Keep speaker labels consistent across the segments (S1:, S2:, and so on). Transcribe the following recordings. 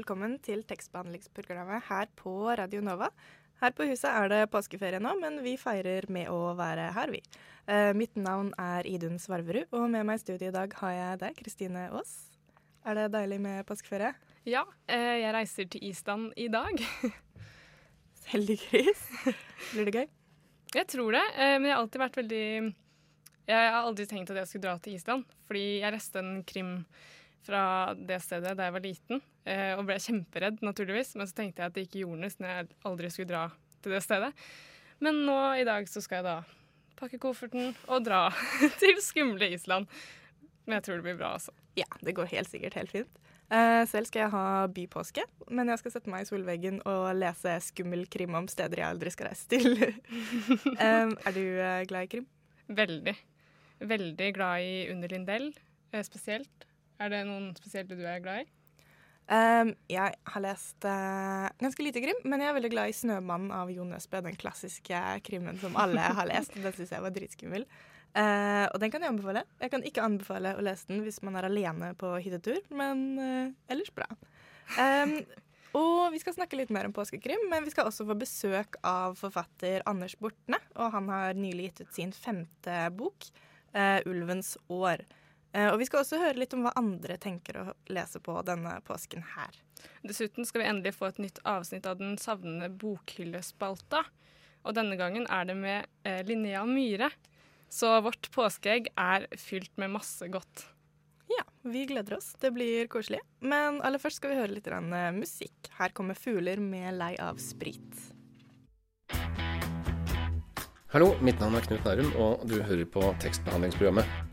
S1: Velkommen til tekstbehandlingsprogrammet her på Radio Nova. Her på huset er det påskeferie nå, men vi feirer med å være her, vi. Eh, mitt navn er Idun Svarverud, og med meg i studio i dag har jeg deg, Kristine Aas. Er det deilig med påskeferie?
S2: Ja, eh, jeg reiser til Island i dag.
S1: Heldiggris. Blir det gøy?
S2: Jeg tror det, eh, men jeg har alltid vært veldig Jeg har aldri tenkt at jeg skulle dra til Island, fordi jeg leste en krim fra det stedet da jeg var liten, eh, og ble kjemperedd, naturligvis. Men så tenkte jeg at det gikk i jordnes når jeg aldri skulle dra til det stedet. Men nå i dag så skal jeg da pakke kofferten og dra til skumle Island. Men jeg tror det blir bra, altså.
S1: Ja, det går helt sikkert helt fint. Eh, selv skal jeg ha bypåske, men jeg skal sette meg i solveggen og lese skummel krim om steder jeg aldri skal reise til. er du eh, glad i krim?
S2: Veldig. Veldig glad i Under Lindell, spesielt. Er det noen spesielt du er glad i?
S1: Um, jeg har lest uh, ganske lite krim, men jeg er veldig glad i 'Snømannen' av Jo Nesbø. Den klassiske krimmen som alle har lest. Den syns jeg var dritskummel. Uh, og den kan jeg anbefale. Jeg kan ikke anbefale å lese den hvis man er alene på hyttetur, men uh, ellers bra. Um, og vi skal snakke litt mer om påskekrim, men vi skal også få besøk av forfatter Anders Bortne. Og han har nylig gitt ut sin femte bok, 'Ulvens år'. Eh, og vi skal også høre litt om hva andre tenker å lese på denne påsken her.
S2: Dessuten skal vi endelig få et nytt avsnitt av den savnende bokhyllespalta. Og denne gangen er det med eh, Linnea Myhre. Så vårt påskeegg er fylt med masse godt.
S1: Ja, vi gleder oss. Det blir koselig. Men aller først skal vi høre litt uh, musikk. Her kommer 'Fugler med lei av sprit'.
S3: Hallo, mitt navn er Knut Nærum, og du hører på tekstbehandlingsprogrammet.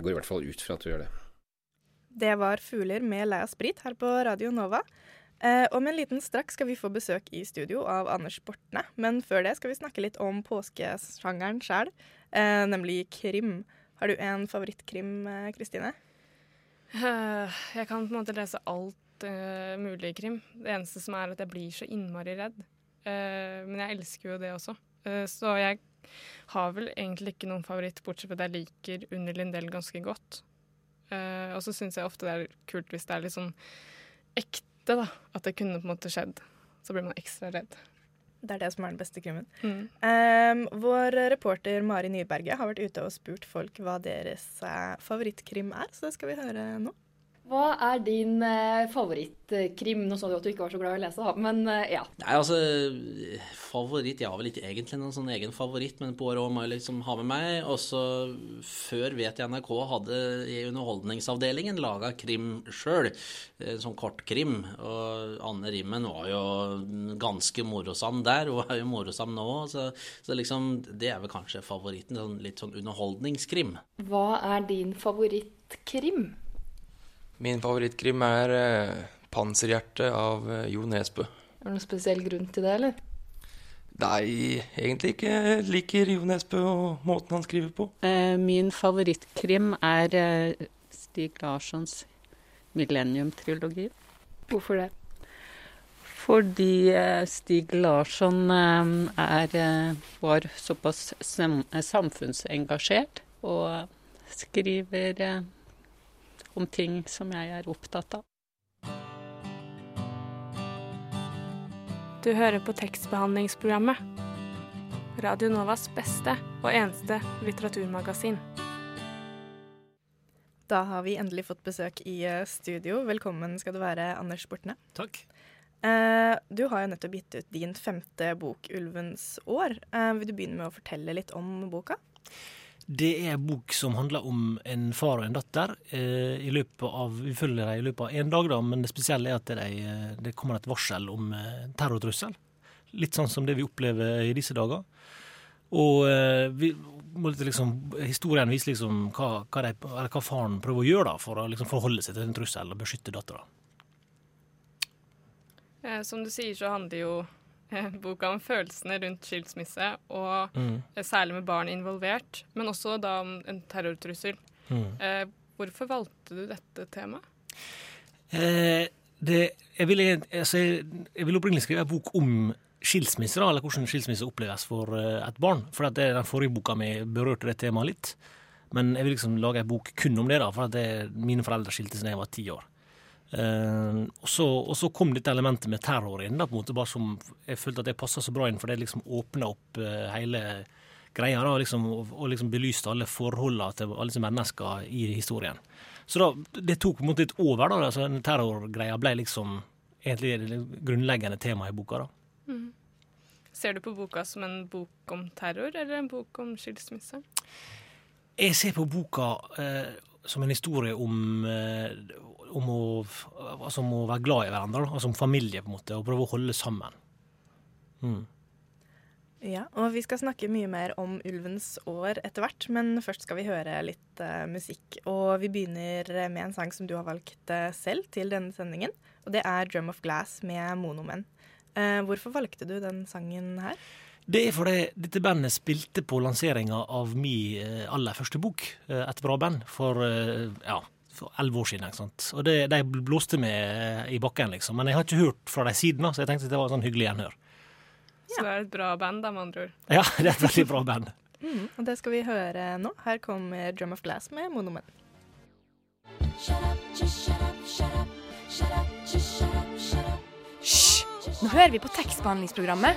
S3: Jeg går i hvert fall ut fra at du gjør det.
S1: Det var 'Fugler med Leia sprit' her på Radio Nova. Eh, om en liten strakk skal vi få besøk i studio av Anders Bortne. Men før det skal vi snakke litt om påskesjangeren sjæl, eh, nemlig krim. Har du en favorittkrim, eh, Kristine?
S2: Uh, jeg kan på en måte lese alt uh, mulig krim. Det eneste som er at jeg blir så innmari redd. Uh, men jeg elsker jo det også. så jeg har vel egentlig ikke noen favoritt, bortsett fra at jeg liker Under Lindell ganske godt. Uh, og så syns jeg ofte det er kult hvis det er litt sånn ekte, da. At det kunne på en måte skjedd. Så blir man ekstra redd.
S1: Det er det som er den beste krimmen.
S2: Mm.
S1: Um, vår reporter Mari Nyberget har vært ute og spurt folk hva deres uh, favorittkrim er, så det skal vi høre nå.
S4: Hva er din eh, favorittkrim? Nå sa du at du ikke var så glad i å lese, men eh, ja.
S5: Nei, altså, favoritt Jeg har vel ikke egentlig noen sånn egen favoritt, men på året må jeg liksom ha med meg. Og så før vet jeg NRK hadde i Underholdningsavdelingen laga krim sjøl, sånn kortkrim. Og Anne Rimmen var jo ganske morosam der, og er jo morosam nå. Så, så, liksom, det er vel kanskje favoritten. Sånn, litt sånn underholdningskrim.
S4: Hva er din favorittkrim?
S6: Min favorittkrim er eh, 'Panserhjerte' av eh, Jo Nesbø.
S4: Er det noen spesiell grunn til det, eller?
S6: Nei, egentlig ikke. Jeg liker Jo Nesbø og måten han skriver på.
S7: Eh, min favorittkrim er eh, Stig Larssons 'Millennium-trilogi'.
S4: Hvorfor det?
S7: Fordi Stig Larsson er, var såpass samfunnsengasjert og skriver om ting som jeg er opptatt av.
S2: Du hører på tekstbehandlingsprogrammet. Radio Novas beste og eneste litteraturmagasin.
S1: Da har vi endelig fått besøk i eh, studio. Velkommen skal du være, Anders Bortne.
S8: Takk.
S1: Eh, du har jo nettopp gitt ut din femte bok, 'Ulvens år'. Eh, vil du begynne med å fortelle litt om boka?
S8: Det er en bok som handler om en far og en datter. Eh, i løpet av, Vi følger dem i løpet av én dag, da, men det spesielle er at det, de, det kommer et varsel om eh, terrortrussel Litt sånn som det vi opplever i disse dager. Og eh, vi, liksom, historien viser liksom hva, hva, de, hva faren prøver å gjøre da, for å liksom forholde seg til en trussel og beskytte dattera.
S2: Eh, som du sier, så handler jo eh, boka om følelsene rundt skilsmisse, og
S8: Mm.
S2: særlig med barn involvert, men også da om en terrortrussel.
S8: Mm.
S2: Eh, hvorfor valgte du dette temaet?
S8: Eh, det, jeg ville altså, jeg, jeg vil opprinnelig skrive en bok om skilsmisse, da, eller hvordan skilsmisse oppleves for eh, et barn. For at det, den forrige boka mi berørte det temaet litt. Men jeg vil liksom lage en bok kun om det, da, for at det, mine foreldre skilte seg da jeg var ti år. Eh, og, så, kom dette elementet med terror inn, da, på en måte bare som jeg følte at det passa så bra inn, for det liksom åpna opp eh, hele greia, da, liksom, og, og liksom belyste alle forholdene til alle disse menneskene i historien. Så da, det tok på en måte litt over, da. altså Terrorgreia ble liksom egentlig det grunnleggende temaet i boka, da.
S2: Mm. Ser du på boka som en bok om terror, eller en bok om skilsmisse?
S8: Jeg ser på boka eh, som en historie om, eh, om, å, altså om å være glad i hverandre, da. altså om familie, på en måte, og prøve å holde sammen. Mm.
S1: Ja, og vi skal snakke mye mer om ulvens år etter hvert, men først skal vi høre litt uh, musikk. Og vi begynner med en sang som du har valgt uh, selv til denne sendingen, og det er 'Drum of Glass' med Monomen. Uh, hvorfor valgte du den sangen her?
S8: Det er fordi dette bandet spilte på lanseringa av min aller første bok, Et bra band, for ja, for elleve år siden. ikke sant? Og det, de blåste meg eh, i bakken, liksom. Men jeg har ikke hørt fra dem siden, så jeg tenkte det var sånn hyggelig gjenhør.
S2: Så det er et bra band, da, med andre ord.
S8: Ja, det er et veldig bra band.
S1: Mm, og det skal vi høre nå. Her kommer 'Drum of Glass' med Monomen.
S9: Hysj! Nå hører vi på tekstbehandlingsprogrammet.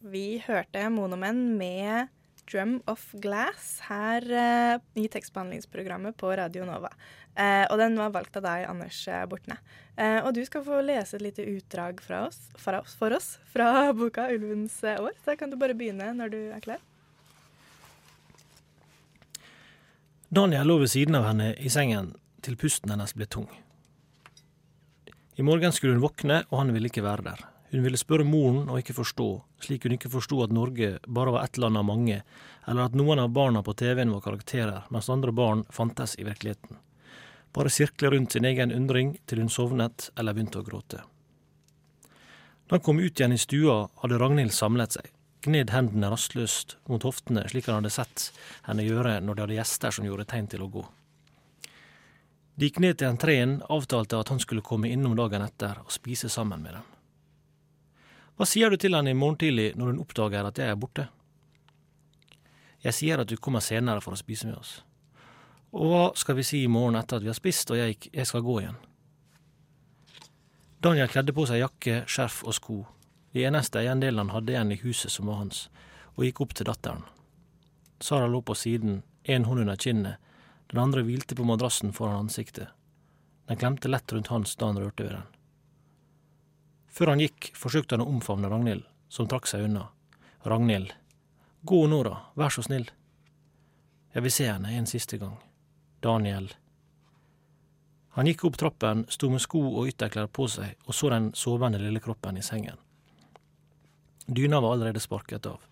S1: Vi hørte Monomen med 'Drum of Glass' her eh, i tekstbehandlingsprogrammet på Radio Nova. Eh, og den var valgt av deg, Anders eh, Bortne. Eh, og du skal få lese et lite utdrag fra oss, fra oss, for oss fra boka 'Ulvens eh, år'. Så kan du bare begynne når du er klar.
S8: Daniel lå ved siden av henne i sengen til pusten hennes ble tung. I morgen skulle hun våkne, og han ville ikke være der. Hun ville spørre moren og ikke forstå, slik hun ikke forsto at Norge bare var ett land av mange, eller at noen av barna på TV-en var karakterer, mens andre barn fantes i virkeligheten. Bare sirkle rundt sin egen undring til hun sovnet eller begynte å gråte. Da han kom ut igjen i stua, hadde Ragnhild samlet seg, gned hendene rastløst mot hoftene slik han hadde sett henne gjøre når de hadde gjester som gjorde tegn til å gå. De gikk ned til entreen, avtalte at han skulle komme innom dagen etter og spise sammen med dem. Hva sier du til henne i morgen tidlig når hun oppdager at jeg er borte? Jeg sier at du kommer senere for å spise med oss. Og hva skal vi si i morgen etter at vi har spist og jeg, skal gå igjen? Daniel kledde på seg jakke, skjerf og sko, de eneste eiendelene han hadde igjen i huset som var hans, og gikk opp til datteren. Sara lå på siden, en hånd under kinnet, den andre hvilte på madrassen foran ansiktet. Den klemte lett rundt hans da han rørte ved den. Før han gikk, forsøkte han å omfavne Ragnhild, som trakk seg unna. Ragnhild, gå nå da, vær så snill. Jeg vil se henne en siste gang. Daniel. Han gikk opp trappen, sto med sko og ytterklær på seg og så den sovende lille kroppen i sengen. Dyna var allerede sparket av.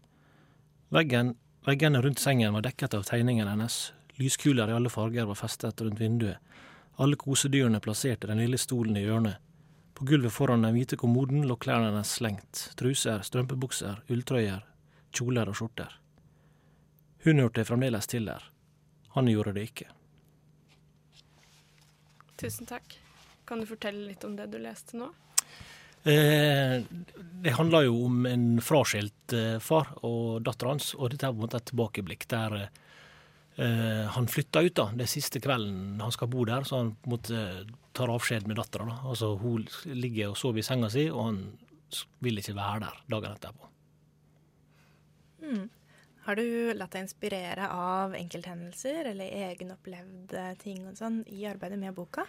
S8: Veggen, veggene rundt sengen var dekket av tegningene hennes, lyskuler i alle farger var festet rundt vinduet, alle kosedyrene plasserte den lille stolen i hjørnet. På gulvet foran den hvite kommoden lå klærne hennes slengt, truser, strømpebukser, ulltrøyer, kjoler og skjorter. Hun hørte fremdeles til der. Han gjorde det ikke.
S2: Tusen takk. Kan du fortelle litt om det du leste nå?
S8: Eh, det handler jo om en fraskilt eh, far og dattera hans, og dette er på en måte et tilbakeblikk der eh, han flytta ut da, det siste kvelden han skal bo der, så han måtte, tar avskjed med dattera. Altså, hun ligger og sover i senga si, og han vil ikke være der dagen etterpå.
S1: Mm. Har du latt deg inspirere av enkelthendelser eller egenopplevde ting og sånn i arbeidet med boka?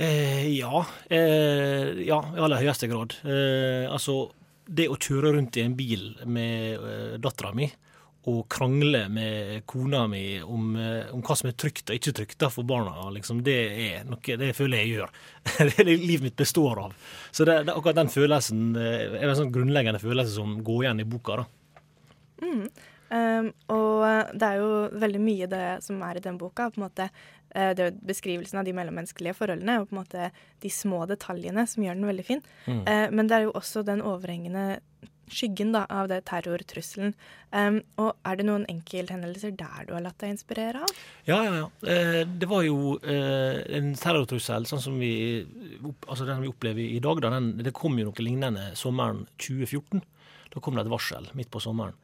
S8: Eh, ja. Eh, ja, i aller høyeste grad. Eh, altså, det å kjøre rundt i en bil med eh, dattera mi å krangle med kona mi om, eh, om hva som er trygt og ikke trygt for barna, liksom, det er noe det føler jeg gjør. det er det livet mitt består av. Så det, det, akkurat den følelsen eh, er en sånn grunnleggende følelse som går igjen i boka. da.
S1: Mm. Um, og det er jo veldig mye det som er i den boka. på en måte det er Beskrivelsen av de mellommenneskelige forholdene og på en måte de små detaljene som gjør den veldig fin.
S8: Mm.
S1: Men det er jo også den overhengende skyggen da, av det terrortrusselen. Um, og er det noen enkelthendelser der du har latt deg inspirere av?
S8: Ja, ja, ja. Eh, det var jo eh, en terrortrussel sånn som vi, altså den vi opplever i dag. Da, den, det kom jo noe lignende sommeren 2014. Da kom det et varsel midt på sommeren.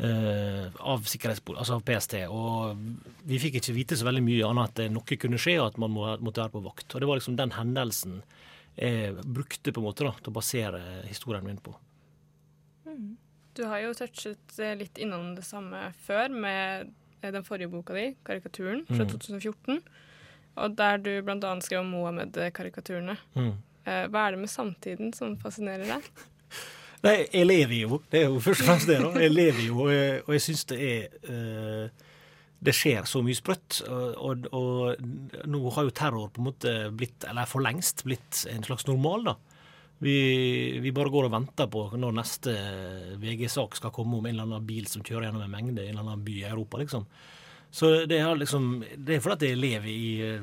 S8: eh, av, altså av PST. Og vi fikk ikke vite så veldig mye annet at noe kunne skje, og at man må, måtte være på vakt. Og det var liksom den hendelsen jeg brukte på en måte da, til å basere historien min på.
S2: Du har jo touchet eh, litt innom det samme før med eh, den forrige boka di, 'Karikaturen', fra
S8: Mm.
S2: 2014. Og der du bl.a. skrev om Mohammed-karikaturene.
S8: Mm.
S2: Eh, Hva er det med samtiden som fascinerer deg?
S8: Nei, jeg lever jo. Det er jo først og fremst det. da. Jeg lever jo, og jeg, og jeg syns det er Det skjer så mye sprøtt. Og, og, og nå har jo terror på en måte blitt, eller for lengst blitt en slags normal, da. Vi, vi bare går og venter på når neste VG-sak skal komme om en eller annen bil som kjører gjennom en mengde i en eller annen by i Europa, liksom. Så det er liksom Det er fordi jeg lever i,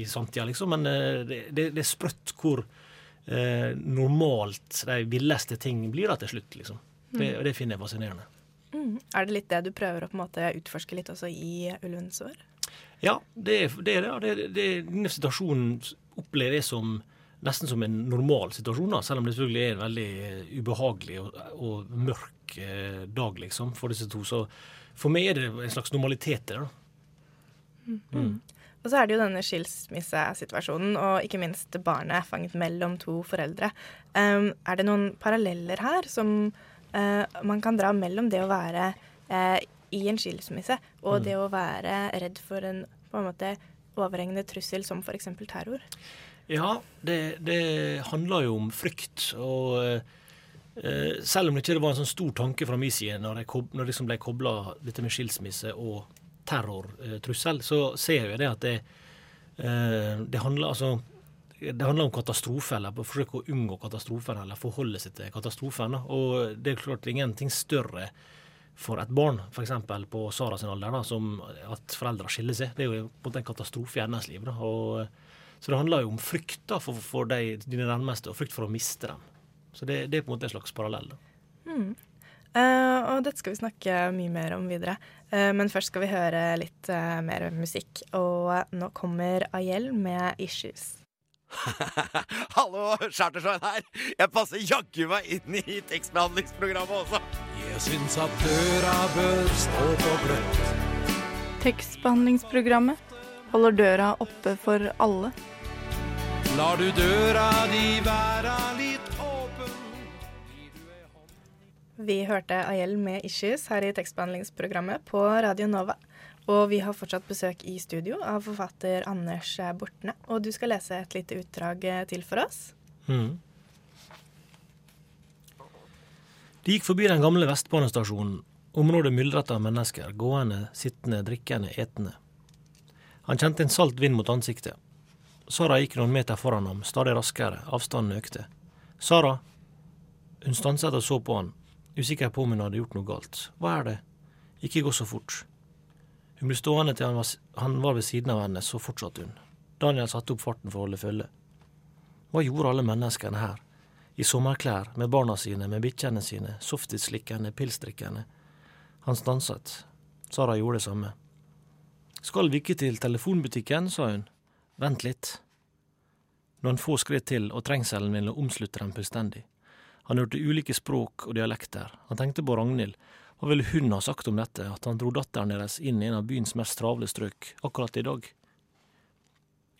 S8: i samtida, liksom, men eh, det, det, det er sprøtt hvor eh, normalt de villeste ting blir da til slutt, liksom. Det, og det finner jeg fascinerende.
S1: Mm. Er det litt det du prøver å på en måte utforske litt også i Ulvens år?
S8: Ja, det er det. Er det denne situasjonen opplever jeg som nesten som en normal situasjon, da, selv om det selvfølgelig er en veldig eh, ubehagelig og, og mørk eh, dag liksom, for disse to. Så for meg er det en slags normalitet i det. da. Mm.
S1: Og så er det jo denne skilsmissesituasjonen, og ikke minst barnet fanget mellom to foreldre. Um, er det noen paralleller her som uh, man kan dra mellom det å være uh, i en skilsmisse og
S8: Mm.
S1: det å være redd for en på en måte overhengende trussel som f.eks. terror?
S8: Ja, det, det handler jo om frykt. Og eh, selv om det ikke var en sånn stor tanke fra min side når, jeg når det liksom ble kobla dette med skilsmisse og terrortrussel, så ser jeg det at det, eh, det handler altså det handler om katastrofe, eller å forsøke å unngå katastrofen, eller forholde seg til katastrofen. Og det er klart ingenting større for et barn, f.eks. på Sara sin alder, da, som at foreldre skiller seg. Det er jo på en katastrofe i hennes liv. Da. Og, så det handler jo om frykta for, for de, dine nærmeste, og frykt for å miste dem. Så det, det er på en måte en slags parallell. da.
S1: Mm. Uh, og dette skal vi snakke mye mer om videre. Uh, men først skal vi høre litt uh, mer musikk. Og nå kommer Ayel med 'Issues'.
S10: Hallo, Chartersveien her. Jeg passer jaggu meg inn i tekstbehandlingsprogrammet også. Jeg syns at døra bør stå på gløtt.
S11: Tekstbehandlingsprogrammet holder døra oppe for alle.
S10: Lar du døra di være litt åpen
S1: Vi hørte Ayel med 'Issues' her i tekstbehandlingsprogrammet på Radio Nova. Og vi har fortsatt besøk i studio av forfatter Anders Bortne. Og du skal lese et lite utdrag eh, til for oss.
S8: Mm. De gikk forbi den gamle Vestbanestasjonen, området myldret av mennesker, gående, sittende, drikkende, etende. Han kjente en salt vind mot ansiktet. Sara gikk noen meter foran ham, stadig raskere, avstanden økte. Sara! Hun stanset og så på han, usikker på om hun hadde gjort noe galt. Hva er det? Ikke gå så fort. Hun ble stående til han var, han var ved siden av henne, så fortsatte hun. Daniel satte opp farten for å holde følge. Hva gjorde alle menneskene her? I sommerklær, med barna sine, med bikkjene sine, softislikkende, pilsdrikkende. Han stanset. Sara gjorde det samme. Skal vi ikke til telefonbutikken, sa hun. Vent litt. Noen få skritt til, og trengselen ville omslutte dem fullstendig. Han hørte ulike språk og dialekter. Han tenkte på Ragnhild. Hva ville hun ha sagt om dette, at han dro datteren deres inn i en av byens mest travle strøk, akkurat i dag?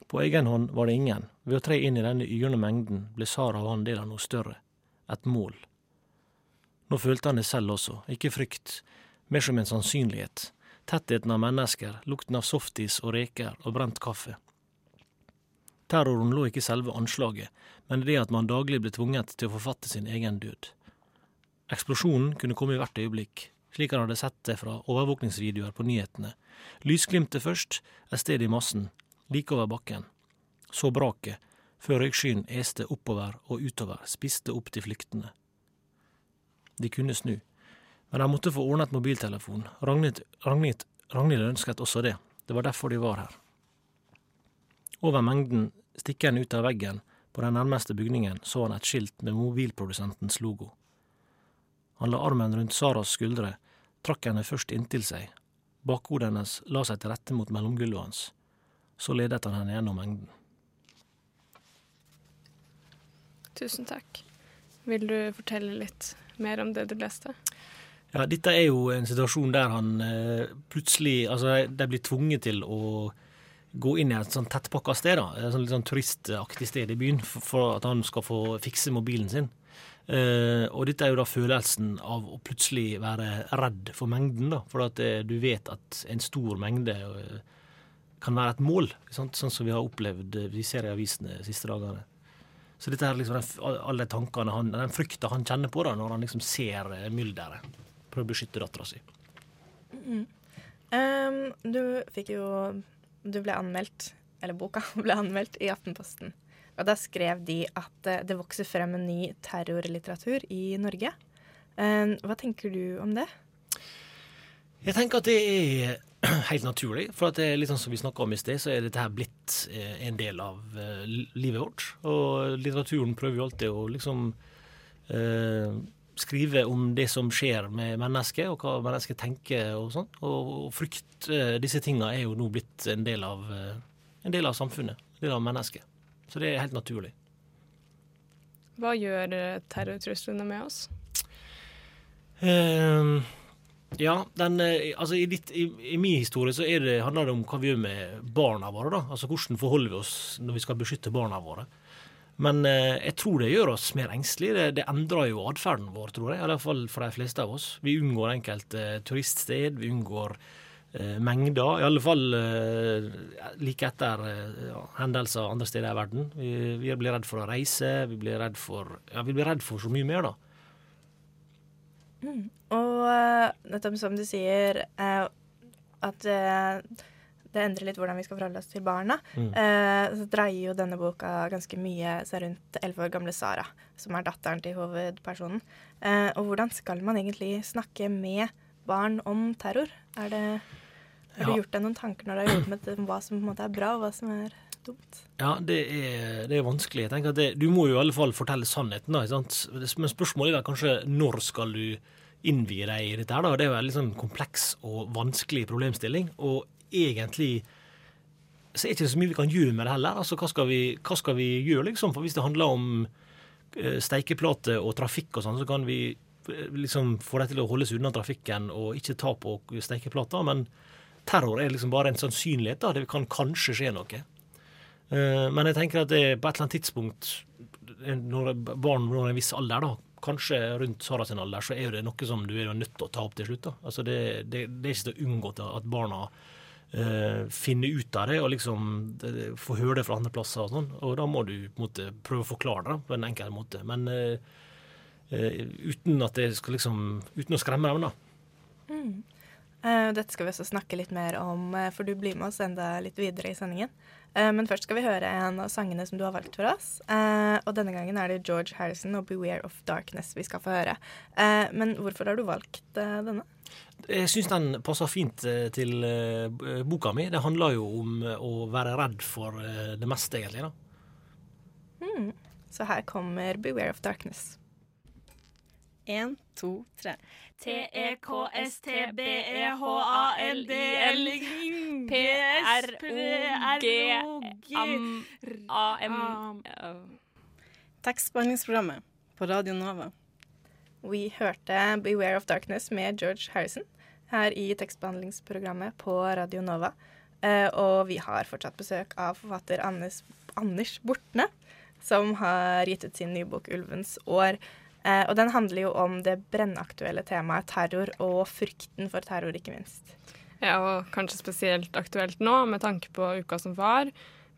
S8: På egen hånd var det ingen. Ved å tre inn i denne yrende mengden ble Sara og han del av noe større. Et mål. Nå følte han det selv også, ikke frykt, mer som en sannsynlighet. Tettheten av mennesker, lukten av softis og reker og brent kaffe. Terroren lå ikke i selve anslaget, men det at man daglig ble tvunget til å forfatte sin egen død. Eksplosjonen kunne komme i hvert øyeblikk. slik han hadde sett det fra overvåkningsvideoer på nyhetene. Lysglimtet først, et sted i massen, like over bakken. Så braket, før røykskyen este oppover og utover, spiste opp til flyktende. De kunne snu, men de måtte få ordnet mobiltelefon. Ragnhild ønsket også det. Det var derfor de var her. Over mengden stikkende ut av veggen på den nærmeste bygningen så han et skilt med mobilprodusentens logo. Han la armen rundt Saras skuldre, trakk henne først inntil seg. Bakhodet hennes la seg til rette mot mellomgulvet hans. Så ledet han henne gjennom mengden.
S2: Tusen takk. Vil du fortelle litt mer om det du leste?
S8: Ja, dette er jo en situasjon der han eh, plutselig Altså, de blir tvunget til å gå inn i et sånn tettpakka sted, da. Et sånn litt sånn turistaktig sted i byen, for, for at han skal få fikse mobilen sin. Eh, og dette er jo da følelsen av å plutselig være redd for mengden, da. For at eh, du vet at en stor mengde eh, kan være et mål, sant? sånn som vi har opplevd vi ser i avisene de siste dagene. Så dette er liksom den, alle tankene han, den frykta han kjenner på da, når han liksom ser mylderet. Prøver å beskytte dattera si.
S1: Mm. Um, du fikk jo Du ble anmeldt, eller boka ble anmeldt i Aftenposten. Og da skrev de at det vokser frem en ny terrorlitteratur i Norge. Um, hva tenker du om det?
S8: Jeg tenker at det er helt naturlig. For det er litt sånn som vi snakka om i sted, så er dette her blitt eh, en del av livet vårt. Og litteraturen prøver jo alltid å liksom uh, skrive om det som skjer med mennesket, og hva mennesket tenker og sånn. Og, frykt, uh, disse tinga er jo nå blitt en del av, en del av samfunnet. En del av mennesket. Så det er helt naturlig.
S2: Hva gjør terrortruslene med oss?
S8: Uh, ja, den, altså i, ditt, i, i, min historie så det, handler det om hva vi gjør med barna våre. da, altså Hvordan forholder vi oss når vi skal beskytte barna våre. Men eh, jeg tror det gjør oss mer engstelige. Det, det endrer jo atferden vår, tror jeg. I hvert fall for de fleste av oss. Vi unngår enkelte eh, turiststed, vi unngår eh, mengder. I alle fall eh, like etter eh, ja, hendelser andre steder i verden. Vi, vi, blir redd for å reise, vi blir redd for, ja, vi blir redd for så mye mer, da.
S1: Mm. Og nettopp som du sier, eh, at uh, det endrer litt hvordan vi skal forholde oss til barna. Mm. så dreier jo denne boka ganske mye seg rundt elleve år gamle Sara, som er datteren til hovedpersonen. og hvordan skal man egentlig snakke med barn om terror? Er det, har du gjort deg noen tanker når du har jobbet med hva som på en måte er bra, og hva som er dumt?
S8: Ja, det er, det er vanskelig. Jeg tenker at det, Du må jo i alle fall fortelle sannheten. da, Men spørsmålet er kanskje når skal du innvie deg i dette. her da. Det er jo en litt sånn kompleks og vanskelig problemstilling. Og egentlig så er det ikke så mye vi kan gjøre med det heller. Altså, hva skal vi, hva skal vi gjøre, liksom? For hvis det handler om uh, steikeplate og trafikk og sånn, så kan vi uh, liksom få det til å holde seg unna trafikken og ikke ta på steikeplater. Men terror er liksom bare en sannsynlighet. da, Det kan kanskje skje noe. Uh, men jeg tenker at det på et eller annet tidspunkt, når barn når en viss alder, da, kanskje rundt Sara sin alder, så er det noe som du er nødt til å ta opp til slutt. Da. Altså det, det, det, er ikke til å unngå at barna uh, finne ut av det og liksom få høre det fra andre plasser. Og sånn, og da må du på en måte prøve å forklare det på en enkel måte. Men uh, uh, uten at det skal liksom Uten å skremme dem, da.
S1: Mm. Dette skal vi også snakke litt mer om, for du blir med oss enda litt videre i sendingen. Uh, men først skal vi høre en av sangene som du har valgt for oss. Og denne gangen er det George Harrison og 'Beware of Darkness' vi skal få høre. Men hvorfor har du valgt denne?
S8: Jeg syns den passer fint til boka mi. Det handler jo om å være redd for det meste, egentlig. da.
S1: Mm. Så her kommer 'Beware of Darkness'.
S12: Én, to, tre.
S13: T-E-K-S-T-B-E-H-A-L-D-L P-S-P-R-O-G-A-M
S12: Tekstbehandlingsprogrammet på Radio Nova.
S1: Vi hørte 'Beware of Darkness' med George Harrison her i tekstbehandlingsprogrammet på Radio Nova. Og vi har fortsatt besøk av forfatter Anders, Anders Bortne, som har gitt ut sin nye bok 'Ulvens år'. Eh, og den handler jo om det brennaktuelle temaet terror og frykten for terror, ikke minst.
S2: Ja, og kanskje spesielt aktuelt nå, med tanke på uka som var,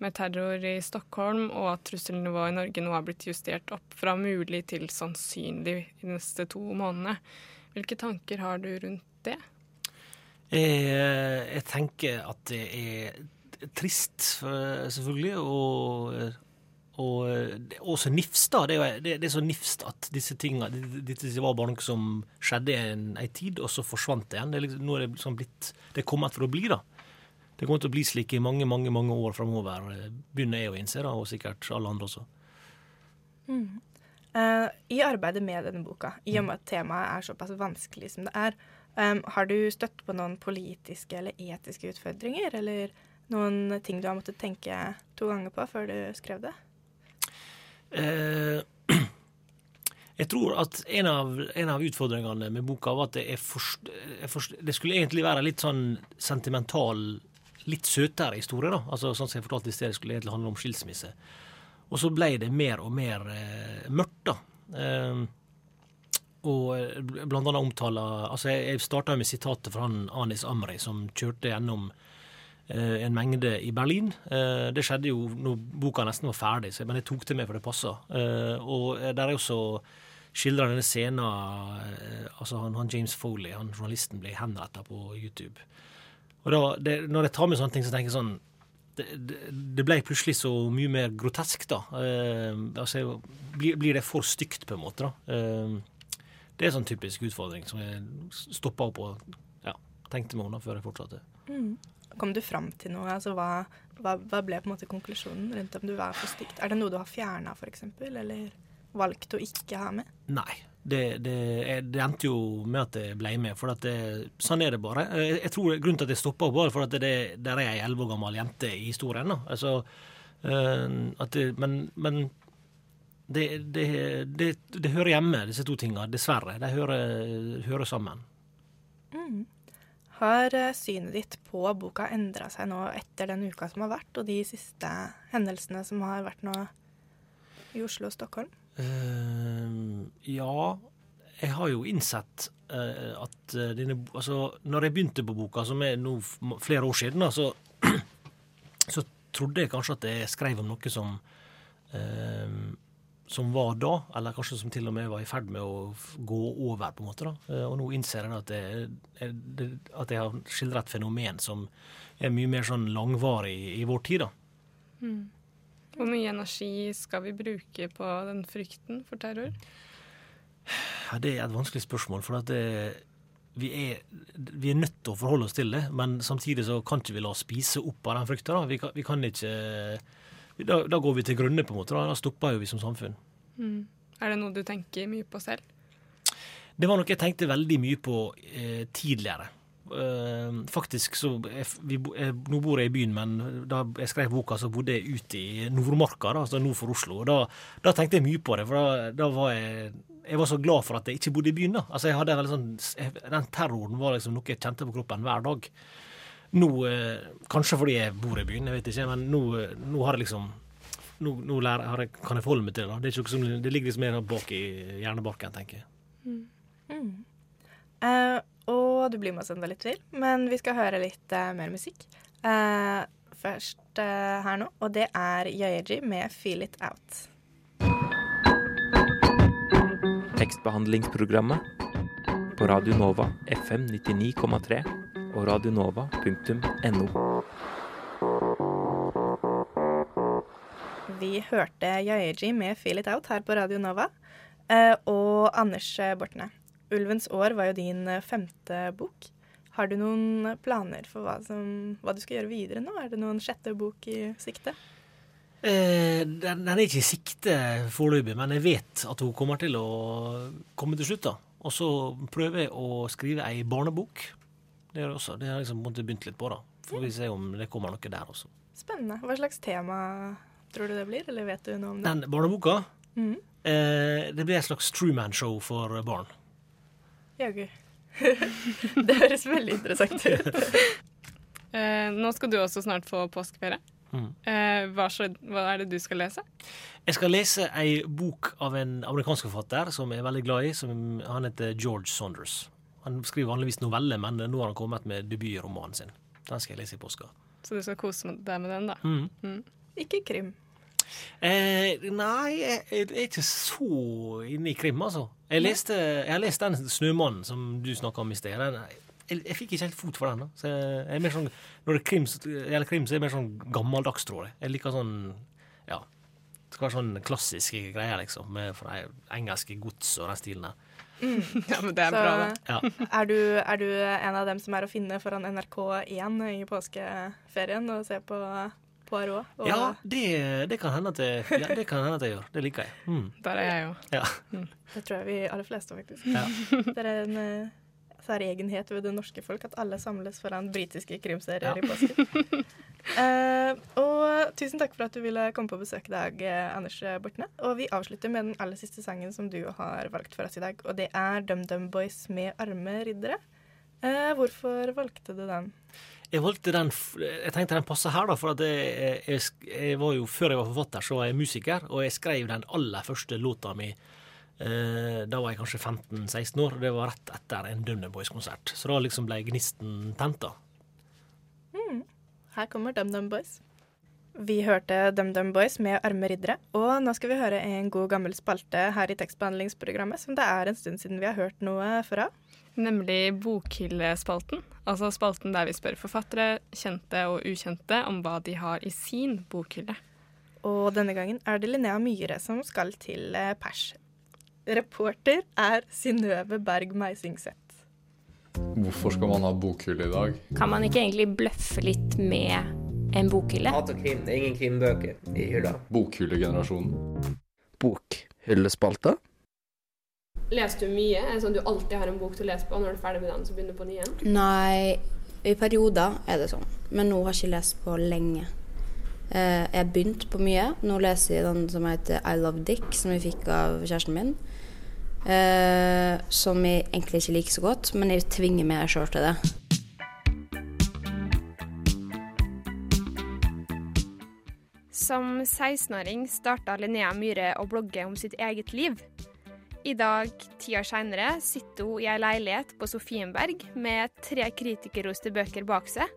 S2: med terror i Stockholm, og at trusselnivået i Norge nå har blitt justert opp fra mulig til sannsynlig de neste to månedene. Hvilke tanker har du rundt det?
S8: Jeg, jeg tenker at det er trist, selvfølgelig, og, og er også nifst. da. Det det, det er så nifst at disse tingene Dette var bare noe som skjedde en, en tid, og så forsvant det igjen. Det er liksom, nå er det liksom blitt Det er kommet for å bli, da. Det kommer til å bli slik i mange mange, mange år framover, begynner jeg å innse, da, og sikkert alle andre også.
S1: Mm. Uh, I arbeidet med denne boka, i og med at temaet er såpass vanskelig som det er, um, har du støtt på noen politiske eller etiske utfordringer, eller noen ting du har måttet tenke to ganger på før du skrev det?
S8: Eh, jeg tror at en av, en av utfordringene med boka var at jeg forst, forst, det skulle egentlig være litt sånn sentimental, litt søtere historie. da. Altså Sånn som jeg fortalte i sted, det skulle egentlig handle om skilsmisse. Og så ble det mer og mer eh, mørkt, da. Eh, og blant annet omtaler Altså, jeg, jeg starta med sitatet fra han Anis Amri, som kjørte gjennom eh, en mengde i Berlin. Eh, det skjedde jo når boka nesten var ferdig, men jeg tok det med for det passa. Eh, og der er også skildra denne scenen eh, altså han, han James Foley, han journalisten, ble henretta på YouTube. Og da, det, Når jeg tar med sånne ting, så tenker jeg sånn det, det ble plutselig så mye mer grotesk, da. Eh, altså, blir, blir det for stygt, på en måte, da? Eh, det er en sånn typisk utfordring som jeg stoppa opp og ja, tenkte meg om før jeg fortsatte.
S1: Mm. Kom du fram til noe? Altså, hva, hva, hva ble på en måte konklusjonen rundt om du var for stygt? Er det noe du har fjerna, f.eks., eller valgt å ikke ha med?
S8: Nei. Det, det, det, endte jo med at jeg ble med, for det, sånn er det bare. Jeg, jeg tror Grunnen til at jeg stoppa opp, var for at det, der er ei elleve år gammel jente i historien. Altså, uh, men, men det, det, hører hjemme, disse to tingene. Dessverre. De hører, hører sammen.
S1: Mm. Har synet ditt på boka endra seg nå etter den uka som har vært, og de siste hendelsene som har vært nå i Oslo og Stockholm?
S8: Uh, ja, jeg har jo innsett uh, at uh, denne Altså, når jeg begynte på boka, som er nå flere år siden, da, så, så trodde jeg kanskje at jeg skrev om noe som som var da, eller kanskje som til og med var i ferd med å gå over, på en måte. da. Og nå innser jeg at jeg, at jeg har skildret et fenomen som er mye mer sånn langvarig i, vår tid. da.
S2: Mm. Hvor mye energi skal vi bruke på den frykten for terror?
S8: Ja, det er et vanskelig spørsmål. For det, vi, er, vi, er, nødt til å forholde oss til det. Men samtidig så kan ikke vi la oss spise opp av den frykta. Vi, vi, kan ikke da, da, går vi til grunne, på en måte. Da, da stopper jo vi som samfunn.
S2: Mm. Er det noe du tenker mye på selv?
S8: Det var noe jeg tenkte veldig mye på eh, tidligere. Eh, faktisk så jeg, vi, jeg, Nå bor jeg i byen, men da jeg skrev boka, så bodde jeg ute i Nordmarka, da, altså nord for Oslo. og Da, da tenkte jeg mye på det, for da, var jeg jeg var så glad for at jeg ikke bodde i byen. da. Altså jeg hadde sånn, Den terroren var liksom noe jeg kjente på kroppen hver dag. Nå, eh, Kanskje fordi jeg bor i byen, jeg vet ikke, men nå, nå har jeg liksom Nå, nå lærer, jeg, kan jeg forholde meg til det. da. Det, som, det ligger liksom mer bak i hjernebarken, tenker jeg.
S1: Mm. Mm. Uh, og du blir med oss enda litt til, men vi skal høre litt uh, mer musikk. Uh, først her nå, og det er Yaeji med 'Feel It Out'.
S13: Tekstbehandlingsprogrammet på Radio Nova FM 99,3 og radionova.no.
S1: Vi hørte Yaeji med 'Feel It Out' her på Radio Nova. Uh, og Anders Bortne, 'Ulvens år' var jo din femte bok. Har du noen planer for hva, som, hva, du skal gjøre videre nå? Er det noen sjette bok i sikte?
S8: Eh, den, den, er ikke i sikte foreløpig, men jeg vet at hun kommer til å komme til slutt. da. Og så prøver jeg å skrive ei barnebok. Det gjør det også. Det har jeg liksom begynt litt på. da. Får vi se om det kommer noe der også.
S1: Spennende. Hva slags tema tror du det blir, eller vet du noe om det?
S8: Den barneboka?
S1: Mm.
S8: Eh, det blir et slags Truman-show for barn.
S1: Jaggu. det høres veldig interessant ut.
S2: eh, nå skal du også snart få påskeferie.
S8: Mm.
S2: Eh, hva, hva, er det du skal lese?
S8: Jeg skal lese ei bok av en amerikansk forfatter som jeg er veldig glad i. Som, han heter George Saunders. Han skriver vanligvis noveller, men nå har han kommet med debutromanen sin. Den skal jeg lese i påska.
S2: Så du skal kose deg med den, da?
S8: Mm.
S2: Mm.
S1: Ikke krim?
S8: Eh, nei, jeg, jeg er ikke så inne i krim, altså. Jeg, leste, jeg har lest den 'Snømannen' som du snakka om i sted. Den, jeg, jeg fikk ikke helt fot for den. da. Så jeg er mer sånn, når det krim, gjelder krim, så er jeg mer sånn gammeldags, tror jeg. Jeg liker sånn ja, det skal være sånn klassiske greier, liksom. Med fra engelske gods og den stilen der.
S1: Mm.
S2: Ja, men det er
S1: Så
S2: bra, da.
S8: Ja.
S1: er, du, er du en av dem som er å finne foran NRK1 i påskeferien og se på Poirot? Og
S8: Ja, det, det, kan hende at jeg, ja, det kan hende at jeg gjør. Det liker jeg. Mm.
S2: Der er jeg jo.
S8: Ja.
S1: Det tror jeg vi aller fleste, faktisk.
S8: Ja.
S1: Det er en eh, særegenhet ved det norske folk at alle samles foran britiske krimserier
S8: Ja.
S1: i påsken. Uh, og tusen takk for at du ville komme på besøk i dag, eh, Anders Bortne. Og vi avslutter med den aller siste sangen som du har valgt for oss i dag, og det er DumDum Boys med arme riddere. Uh, hvorfor valgte du den?
S8: Jeg valgte den Jeg tenkte den passer her, da, for at jeg, jeg, jeg var jo, før jeg var forfatter, så var jeg musiker, og jeg skrev den aller første låta mi Da var jeg kanskje 15-16 år, og det var rett etter en Dumdum Boys-konsert. Så da liksom ble gnisten tent, da.
S1: Mm. Her kommer DumDum Boys. Vi hørte DumDum Boys med Arme riddere, og nå skal vi høre en god gammel spalte her i tekstbehandlingsprogrammet som det er en stund siden vi har hørt noe fra.
S2: Nemlig Bokhyllespalten. Altså spalten der vi spør forfattere, kjente og ukjente, om hva de har i sin bokhylle.
S1: Og denne gangen er det Linnea Myhre som skal til eh, pers. Reporter er Synnøve Berg Meisingseth.
S14: Hvorfor skal man ha bokhylle i dag?
S15: Kan man ikke egentlig bløffe litt med en bokhylle?
S16: Hat og krim. Det er ingen krimbøker i hylla.
S14: Bokhyllegenerasjonen.
S16: Bokhyllespalta?
S17: Leser du mye? Er det sånn at du alltid har en bok til å lese på, og når du er ferdig med den, så begynner du på ny igjen?
S15: Nei, i perioder er det sånn. Men nå har jeg ikke lest på lenge. Eh, jeg begynte på mye. Nå leser jeg den som heter I Love Dick, som jeg fikk av kjæresten min. Eh, som jeg egentlig ikke liker så godt, men jeg tvinger meg sjøl til det.
S9: Som 16-åring starta Linnea Myhre å blogge om sitt eget liv. I dag, ti år seinere, sitter hun i ei leilighet på Sofienberg med tre kritikerroste bøker bak seg,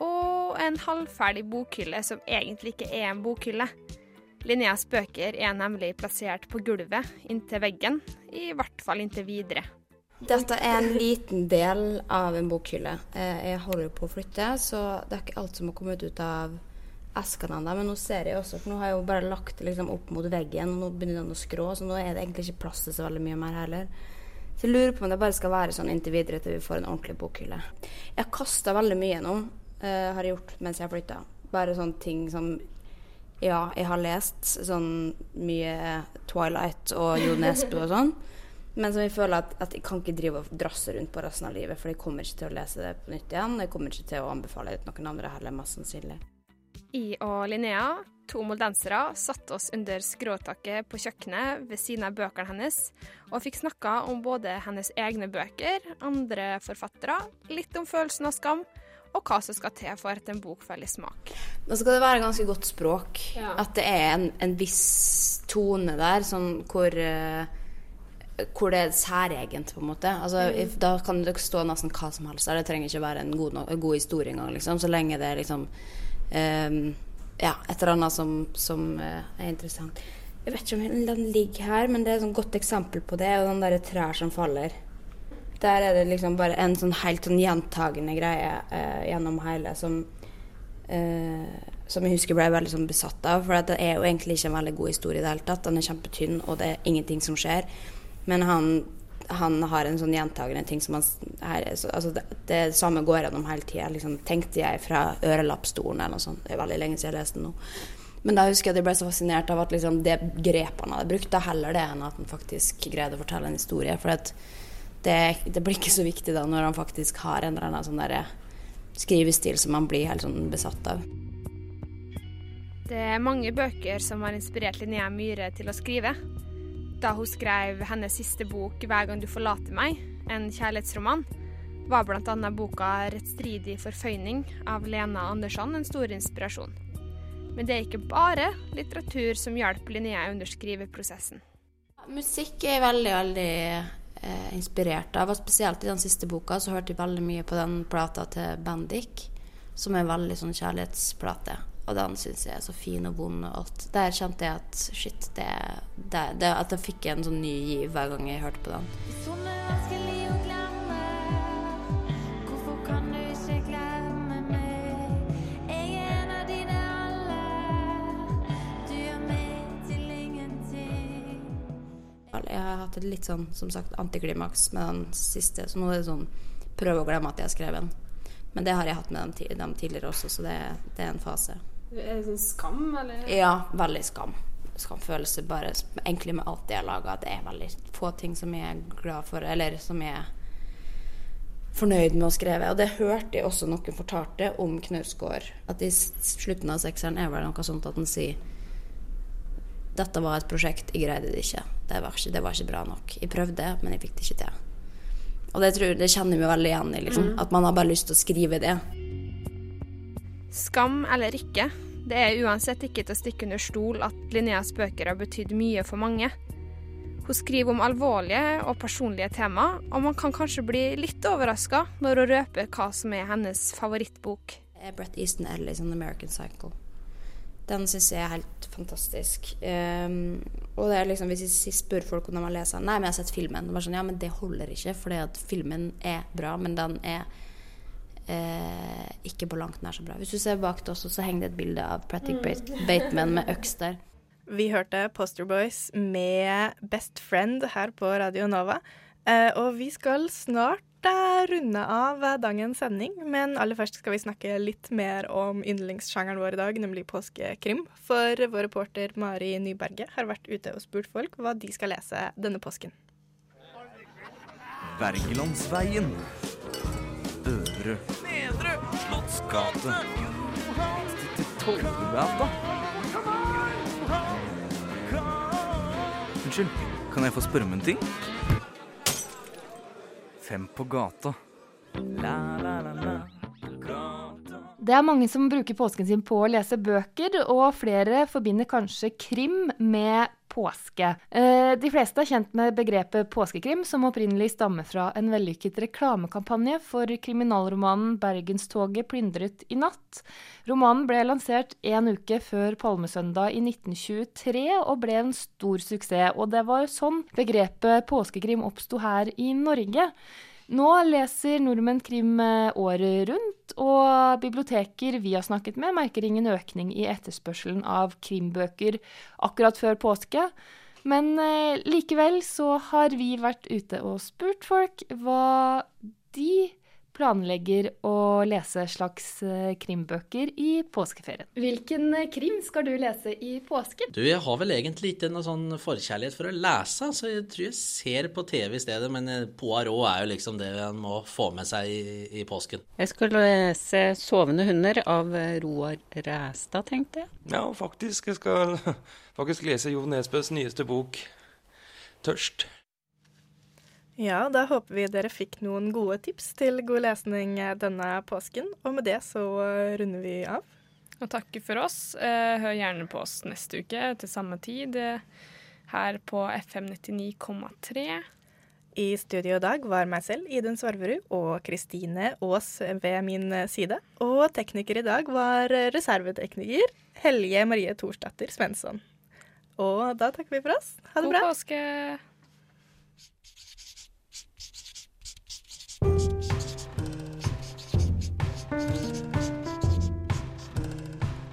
S9: og en halvferdig bokhylle som egentlig ikke er en bokhylle. Linneas bøker er nemlig plassert på gulvet inntil veggen, i hvert fall inntil videre.
S15: Dette er en liten del av en bokhylle. Eh, Jeg holder på å flytte, så det er ikke alt som har kommet ut av eskene ennå. Men nå ser jeg også, for nå har jeg jo bare lagt det liksom opp mot veggen, og nå begynner den å skrå, så nå er det egentlig ikke plass til så veldig mye mer heller. Så jeg lurer på om det bare skal være sånn inntil videre til vi får en ordentlig bokhylle. Jeg har kasta veldig mye nå, eh, har jeg gjort mens jeg har flytta. Bare sånne ting som Ja, jeg har lest sånn mye Twilight og Jo Nesbø og sånn. Men som jeg føler at, at jeg kan ikke drive og drasse rundt på resten av livet, for jeg kommer ikke til å lese det på nytt igjen. Jeg kommer ikke til å anbefale det til noen andre heller, mest sannsynlig.
S9: I og Linnea, to moldensere, satte oss under skråtaket på kjøkkenet ved siden av bøkene hennes, og fikk snakka om både hennes egne bøker, andre forfattere, litt om følelsen av skam, og hva som skal til for at en bok faller i smak.
S15: Da skal det være ganske godt språk.
S9: Ja.
S15: At det er en, en viss tone der sånn hvor uh, hvor det er særegent, på en måte. Altså,
S9: Mm.
S15: if, da kan det stå nesten hva som helst der. Det trenger ikke være en god, no god historie engang, liksom. Så lenge det er liksom um, Ja, et eller annet som, som uh, er interessant. Jeg vet ikke om den ligger her, men det er et godt eksempel på det. Og den derre trær som faller. Der er det liksom bare en sånn helt sånn gjentagende greie eh, gjennom hele som eh, som jeg husker ble veldig sånn besatt av. For det er jo egentlig ikke en veldig god historie i det hele tatt. Den er kjempetynn, og det er ingenting som skjer. Men han, han har en sånn gjentagende ting som han her, er så- altså det, det samme går gjennom hele tida. Liksom, tenkte jeg fra ørelappstolen eller noe sånt. Det er veldig lenge siden jeg leste den nå. Men da husker jeg at jeg ble så fascinert av at liksom, det grepet han hadde brukt, da heller det enn at han faktisk greide å fortelle en historie. For at det, det blir ikke så viktig da når han faktisk har en eller annen sånn der skrivestil som han blir helt sånn besatt av.
S9: Det er mange bøker som har inspirert Linnea Myhre til å skrive. Da hun skrev hennes siste bok 'Hver gang du forlater meg', en kjærlighetsroman, var bl.a. boka 'Rettstridig forføyning' av Lena Andersson en stor inspirasjon. Men det er ikke bare litteratur som hjelper Linnea under skriveprosessen.
S15: Musikk er veldig, veldig eh, inspirert av. Og spesielt i den siste boka så hørte jeg veldig mye på den plata til Bendik, som er veldig sånn kjærlighetsplate. Og den syns jeg er så fin og vond og alt. Der kjente jeg at shit, det, det, det At jeg fikk en sånn ny giv hver gang jeg hørte på den. Jeg hatt et litt sånn, som sagt, antiklimaks med den siste, så nå er det sånn prøve å glemme at jeg har skrevet den. Men det har jeg hatt med dem, dem tidligere også, så det, det er en fase.
S17: Er det sånn skam, eller?
S15: Ja, veldig skam. Skamfølelse bare egentlig med alt det jeg har laga. Det er veldig få ting som jeg er glad for, eller som jeg er fornøyd med å skrive. Og det hørte jeg også noen fortalte om Knausgård. At i slutten av sekseren er vel noe sånt at han sier dette var et prosjekt, jeg greide det ikke. Det var ikke, det var ikke bra nok. Jeg prøvde, men jeg fikk det ikke til. Og det, tror, det kjenner meg veldig igjen i. Liksom.
S9: Mm.
S15: At man har bare lyst til å skrive det.
S9: Skam eller ikke, det er uansett ikke til å stikke under stol at Linneas bøker har betydd mye for mange. Hun skriver om alvorlige og personlige tema, og man kan kanskje bli litt overraska når hun røper hva som er hennes favorittbok.
S15: er Brett Easton Ellis American Cycle. Den syns jeg er helt fantastisk. Ehm, og det er liksom, hvis jeg spør folk om de har lest den Nei, men jeg har sett filmen. Og er sånn, ja, men det holder ikke, fordi at filmen er bra, men den er eh, ikke på langt nær så bra. Hvis du ser bak det også, så henger det et bilde av Pratic
S1: Mm.
S15: Bateman med øks der.
S1: Vi hørte Poster Boys med Best Friend her på Radio Nova. Eh, og vi skal snart eh, runde av eh, dagens sending, men aller først skal vi snakke litt mer om yndlingssjangeren vår i dag, nemlig påskekrim. For vår reporter Mari Nyberget har vært ute og spurt folk hva de skal lese denne påsken.
S18: Wergelandsveien. Øvre Nedre Slottsgate. Tollbugata. Unnskyld, kan jeg få spørre om en ting? Fem på gata. La, la, la, la.
S19: Det er mange som bruker påsken sin på å lese bøker, og flere forbinder kanskje krim med påske. Eh, De fleste er kjent med begrepet påskekrim, som opprinnelig stammer fra en vellykket reklamekampanje for kriminalromanen 'Bergenstoget plyndret i natt'. Romanen ble lansert en uke før Palmesøndag i 1923 og ble en stor suksess. Og det var sånn begrepet påskekrim oppsto her i Norge. Nå leser nordmenn krim eh, året rundt, og biblioteker vi har snakket med, merker ingen økning i etterspørselen av krimbøker akkurat før påske. Men eh, likevel så har vi vært ute og spurt folk hva de planlegger å lese slags eh, krimbøker i påskeferien.
S4: Hvilken eh, krim skal du lese i påsken?
S5: Du, jeg har vel egentlig ikke noe sånn forkjærlighet for å lese, så jeg tror jeg ser på TV i stedet. Men eh, Poirot er jo liksom det en må få med seg i, i påsken.
S7: Jeg skal lese 'Sovende hunder' av Roar Ræstad, tenkte jeg.
S6: Ja, faktisk. Jeg skal faktisk lese Jo Nesbøs nyeste bok, 'Tørst'.
S1: Ja, da håper vi dere fikk noen gode tips til god lesning eh, denne påsken. Og med det så eh, runder vi av.
S2: Og takker for oss. Eh, Hør gjerne på oss neste uke til samme tid her på FM 99,3.
S1: I studio i dag var meg selv, Idun Svarverud, og Kristine Aas ved min side. Og tekniker i dag var reservetekniker Helje Marie Thorsdatter Svensson. Og da takker vi for oss. Ha det
S2: God
S1: bra.
S2: påske!